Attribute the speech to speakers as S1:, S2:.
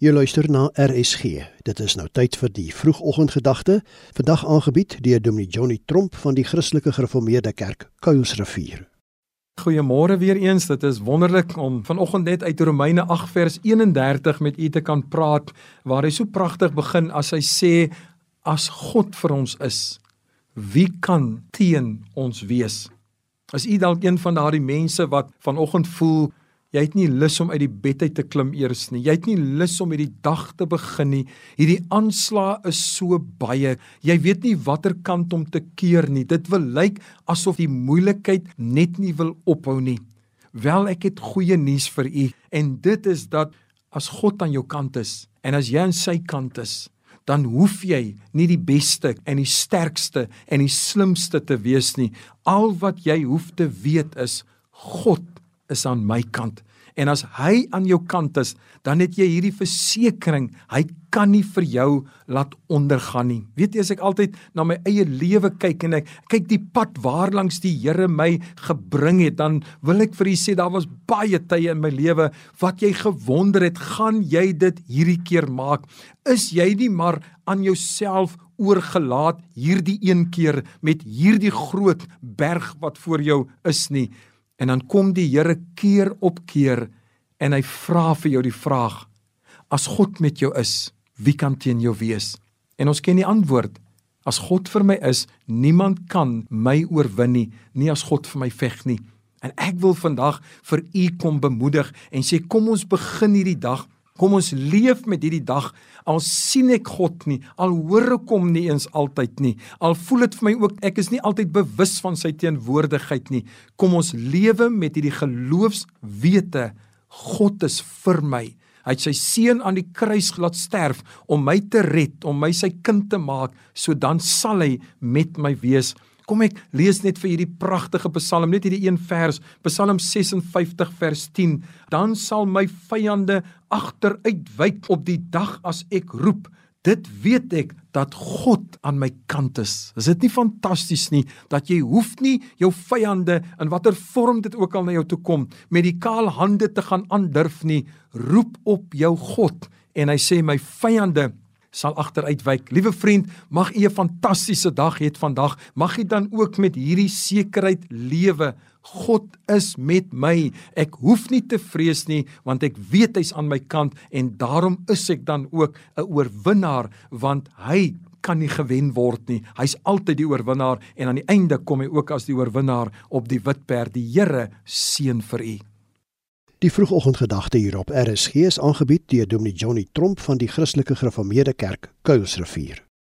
S1: Jy luister na RSG. Dit is nou tyd vir die vroegoggendgedagte, vandag aangebied deur Dominee Johnny Tromp van die Christelike Gereformeerde Kerk Kuilsrivier.
S2: Goeiemôre weer eens. Dit is wonderlik om vanoggend net uit Romeine 8 vers 31 met u te kan praat waar hy so pragtig begin as hy sê as God vir ons is, wie kan teen ons wees? As u dalk een van daardie mense wat vanoggend voel Jy het nie lus om uit die bed uit te klim eers nie. Jy het nie lus om hierdie dag te begin nie. Hierdie aanslag is so baie. Jy weet nie watter kant om te keer nie. Dit wil lyk asof die moeilikheid net nie wil ophou nie. Wel, ek het goeie nuus vir u en dit is dat as God aan jou kant is en as jy aan sy kant is, dan hoef jy nie die beste en die sterkste en die slimste te wees nie. Al wat jy hoef te weet is God is aan my kant. En as hy aan jou kant is, dan het jy hierdie versekering, hy kan nie vir jou laat ondergaan nie. Weet jy as ek altyd na my eie lewe kyk en ek kyk die pad waarlangs die Here my gebring het, dan wil ek vir u sê daar was baie tye in my lewe wat jy gewonder het, gaan jy dit hierdie keer maak? Is jy nie maar aan jouself oorgelaat hierdie een keer met hierdie groot berg wat voor jou is nie? En dan kom die Here keer op keer en hy vra vir jou die vraag: As God met jou is, wie kan teen jou wees? En ons ken die antwoord. As God vir my is, niemand kan my oorwin nie, nie as God vir my veg nie. En ek wil vandag vir u kom bemoedig en sê kom ons begin hierdie dag Kom ons leef met hierdie dag. Al sien ek God nie, al hoor ek hom nie eens altyd nie. Al voel dit vir my ook ek is nie altyd bewus van sy teenwoordigheid nie. Kom ons lewe met hierdie geloofswete. God is vir my. Hy het sy seun aan die kruis laat sterf om my te red, om my sy kind te maak, so dan sal hy met my wees. Kom ek lees net vir hierdie pragtige Psalm, net hierdie een vers, Psalm 56 vers 10. Dan sal my vyande agteruitwyk op die dag as ek roep. Dit weet ek dat God aan my kant is. Is dit nie fantasties nie dat jy hoef nie jou vyande in watter vorm dit ook al na jou toe kom met die kaal hande te gaan aandurf nie. Roep op jou God en hy sê my vyande sal agteruitwyk. Liewe vriend, mag u 'n fantastiese dag hê vandag. Mag u dan ook met hierdie sekerheid lewe. God is met my. Ek hoef nie te vrees nie, want ek weet hy's aan my kant en daarom is ek dan ook 'n oorwinnaar, want hy kan nie gewen word nie. Hy's altyd die oorwinnaar en aan die einde kom hy ook as die oorwinnaar op die wit perd. Die Here seën vir u.
S1: Die vroegoggendgedagte hier op RSG is aangebied deur Dominee Johnny Tromp van die Christelike Gereformeerde Kerk Kuilsrivier.